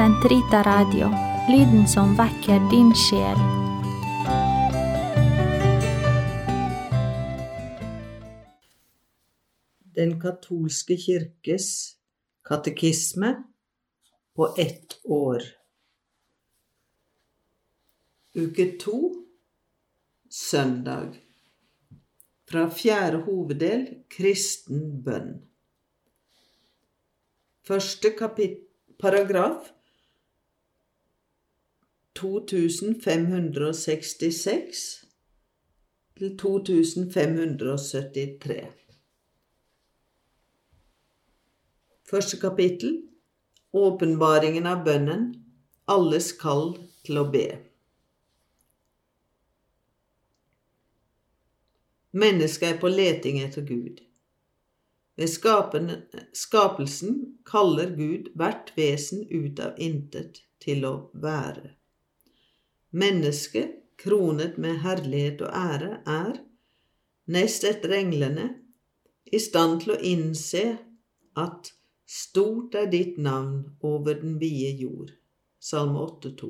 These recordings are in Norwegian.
Sentrita Radio, lyden som vekker din sjel. Den katolske kirkes katekisme på ett år. Uke to, søndag. Fra fjerde hoveddel kristen bønn. Første paragraf 2566 til 2573. Første kapittel Åpenbaringen av bønnen Alles kall til å be. Mennesket er på leting etter Gud. Ved skapelsen kaller Gud hvert vesen ut av intet til å være. Mennesket, kronet med herlighet og ære, er, nest etter englene, i stand til å innse at Stort er ditt navn over den vide jord. Salme 8,2.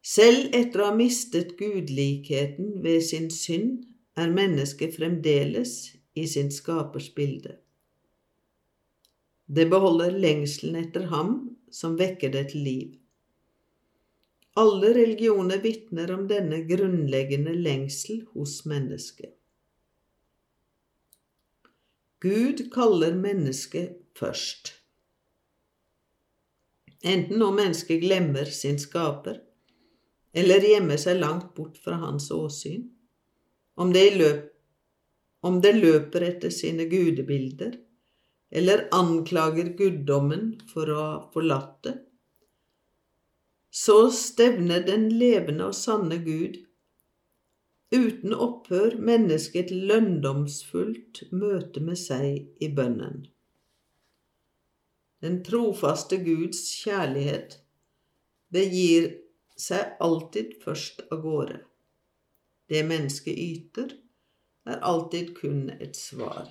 Selv etter å ha mistet gudlikheten ved sin synd, er mennesket fremdeles i sin skapers bilde. Det beholder lengselen etter ham som vekker det til liv. Alle religioner vitner om denne grunnleggende lengsel hos mennesket. Gud kaller mennesket først. Enten når mennesket glemmer sin skaper, eller gjemmer seg langt bort fra hans åsyn, om det, løp, om det løper etter sine gudebilder, eller anklager guddommen for å ha forlatt det, så stevner den levende og sanne Gud uten opphør mennesket lønndomsfullt møte med seg i bønnen. Den trofaste Guds kjærlighet begir seg alltid først av gårde. Det mennesket yter, er alltid kun et svar.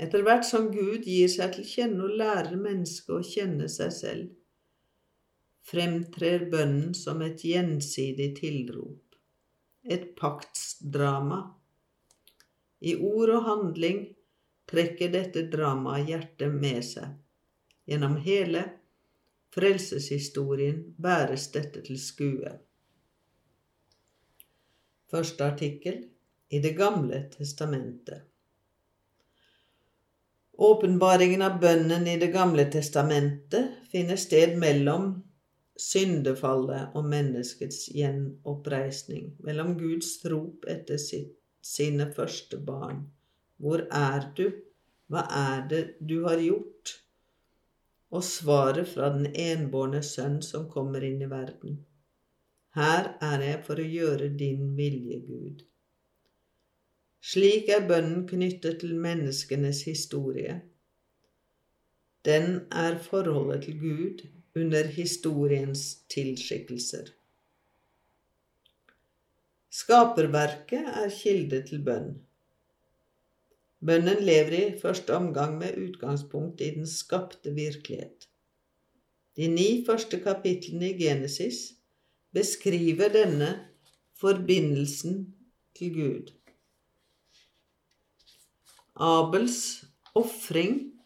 Etter hvert som Gud gir seg til kjenne og lærer mennesket å kjenne seg selv, fremtrer bønnen som et gjensidig tilrop et paktsdrama. I ord og handling trekker dette dramaet hjertet med seg. Gjennom hele frelseshistorien bæres dette til skue. Første artikkel i Det gamle testamentet. Åpenbaringen av bønnen i Det gamle testamentet finner sted mellom syndefallet og menneskets gjenoppreisning, mellom Guds rop etter sitt, sine første barn. Hvor er du? Hva er det du har gjort? Og svaret fra den enbårne sønn som kommer inn i verden. Her er jeg for å gjøre din vilje, Gud. Slik er bønnen knyttet til menneskenes historie. Den er forholdet til Gud under historiens tilskikkelser. Skaperverket er kilde til bønn. Bønnen lever i første omgang med utgangspunkt i den skapte virkelighet. De ni første kapitlene i Genesis beskriver denne forbindelsen til Gud. Abels ofring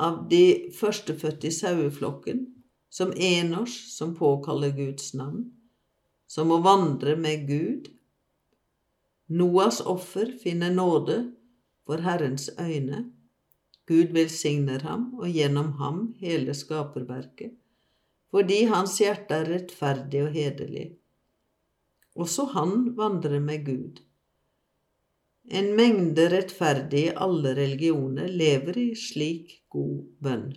av de førstefødte i saueflokken, som enårs som påkaller Guds navn, som må vandre med Gud. Noas offer finner nåde for Herrens øyne. Gud velsigner ham, og gjennom ham hele skaperverket, fordi hans hjerte er rettferdig og hederlig. Også han vandrer med Gud. En mengde rettferdige i alle religioner lever i slik god bønn.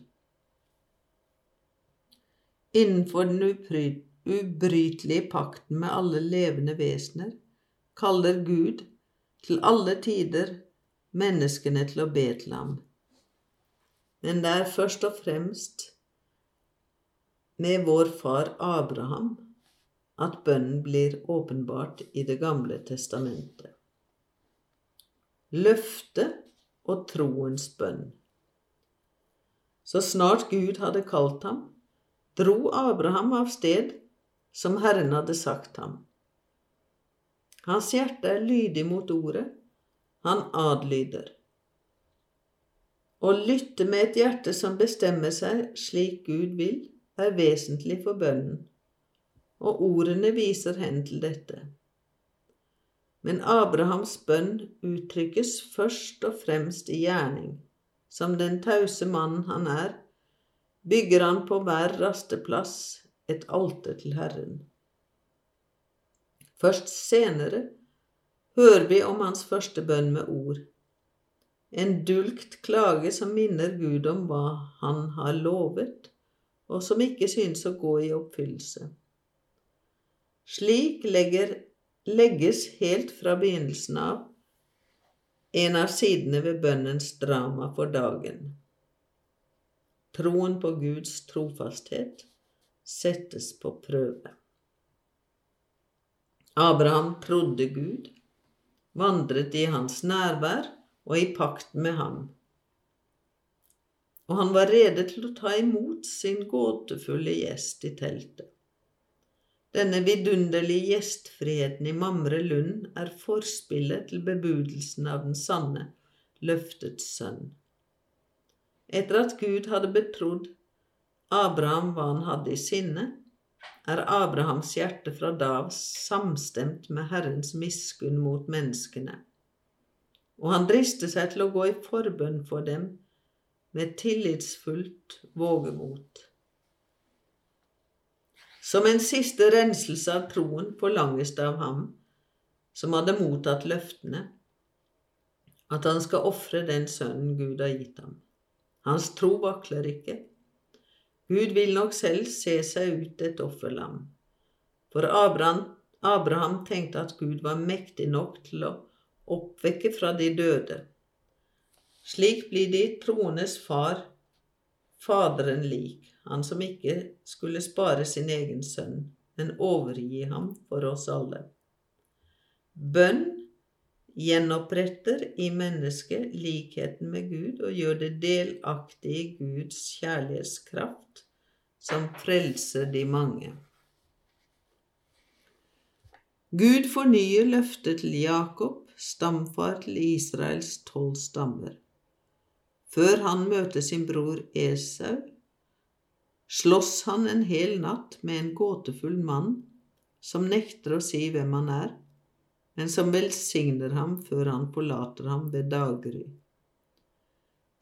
Innenfor den ubrytelige pakten med alle levende vesener kaller Gud til alle tider menneskene til å be til ham. Men det er først og fremst med vår far Abraham at bønnen blir åpenbart i Det gamle testamentet løftet og troens bønn. Så snart Gud hadde kalt ham, dro Abraham av sted som Herren hadde sagt ham. Hans hjerte er lydig mot ordet, han adlyder. Å lytte med et hjerte som bestemmer seg slik Gud vil, er vesentlig for bønnen, og ordene viser hen til dette. Men Abrahams bønn uttrykkes først og fremst i gjerning. Som den tause mannen han er, bygger han på hver rasteplass et alter til Herren. Først senere hører vi om hans første bønn med ord. En dulgt klage som minner Gud om hva han har lovet, og som ikke synes å gå i oppfyllelse. Slik legger, legges helt fra begynnelsen av en av sidene ved bønnens drama for dagen. Troen på Guds trofasthet settes på prøve. Abraham trodde Gud, vandret i hans nærvær og i pakt med ham. Og han var rede til å ta imot sin gåtefulle gjest i teltet. Denne vidunderlige gjestfriheten i Mamre Lund er forspillet til bebudelsen av den sanne, løftets sønn. Etter at Gud hadde betrodd Abraham hva han hadde i sinne, er Abrahams hjerte fra da av samstemt med Herrens miskunn mot menneskene, og han drister seg til å gå i forbønn for dem med tillitsfullt vågemot. Som en siste renselse av troen forlanges det av ham som hadde mottatt løftene, at han skal ofre den sønnen Gud har gitt ham. Hans tro vakler ikke. Gud vil nok selv se seg ut et offerlam. For Abraham, Abraham tenkte at Gud var mektig nok til å oppvekke fra de døde. Slik blir de troendes far Faderen lik, han som ikke skulle spare sin egen sønn, men overgi ham for oss alle. Bønn gjenoppretter i mennesket likheten med Gud og gjør det delaktig i Guds kjærlighetskraft, som frelser de mange. Gud fornyer løftet til Jakob, stamfar til Israels tolv stammer. Før han møter sin bror Esau, slåss han en hel natt med en gåtefull mann som nekter å si hvem han er, men som velsigner ham før han forlater ham ved daggry.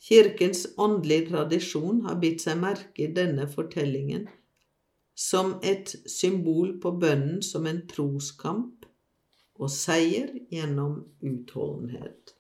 Kirkens åndelige tradisjon har bitt seg merke i denne fortellingen som et symbol på bønnen som en troskamp og seier gjennom utholdenhet.